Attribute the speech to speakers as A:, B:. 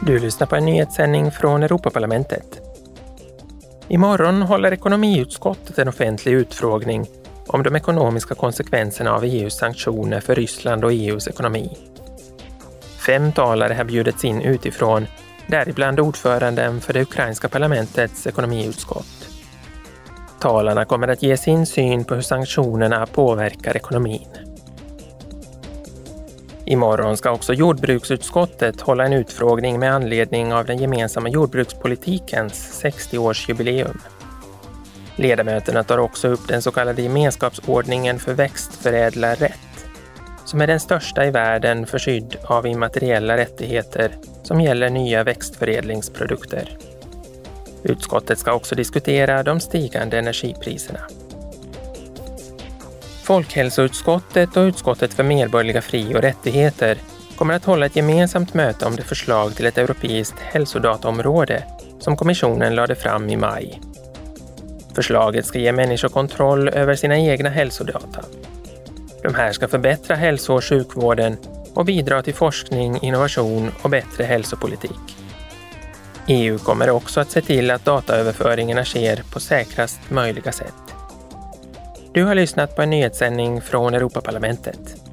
A: Du lyssnar på en nyhetssändning från Europaparlamentet. Imorgon håller ekonomiutskottet en offentlig utfrågning om de ekonomiska konsekvenserna av EUs sanktioner för Ryssland och EUs ekonomi. Fem talare har bjudits in utifrån, däribland ordföranden för det ukrainska parlamentets ekonomiutskott. Talarna kommer att ge sin syn på hur sanktionerna påverkar ekonomin. Imorgon ska också jordbruksutskottet hålla en utfrågning med anledning av den gemensamma jordbrukspolitikens 60-årsjubileum. Ledamöterna tar också upp den så kallade gemenskapsordningen för växtförädlarrätt, som är den största i världen för skydd av immateriella rättigheter som gäller nya växtförädlingsprodukter. Utskottet ska också diskutera de stigande energipriserna. Folkhälsoutskottet och utskottet för medborgerliga fri och rättigheter kommer att hålla ett gemensamt möte om det förslag till ett europeiskt hälsodataområde som kommissionen lade fram i maj. Förslaget ska ge människor kontroll över sina egna hälsodata. De här ska förbättra hälso och sjukvården och bidra till forskning, innovation och bättre hälsopolitik. EU kommer också att se till att dataöverföringarna sker på säkrast möjliga sätt. Du har lyssnat på en nyhetssändning från Europaparlamentet.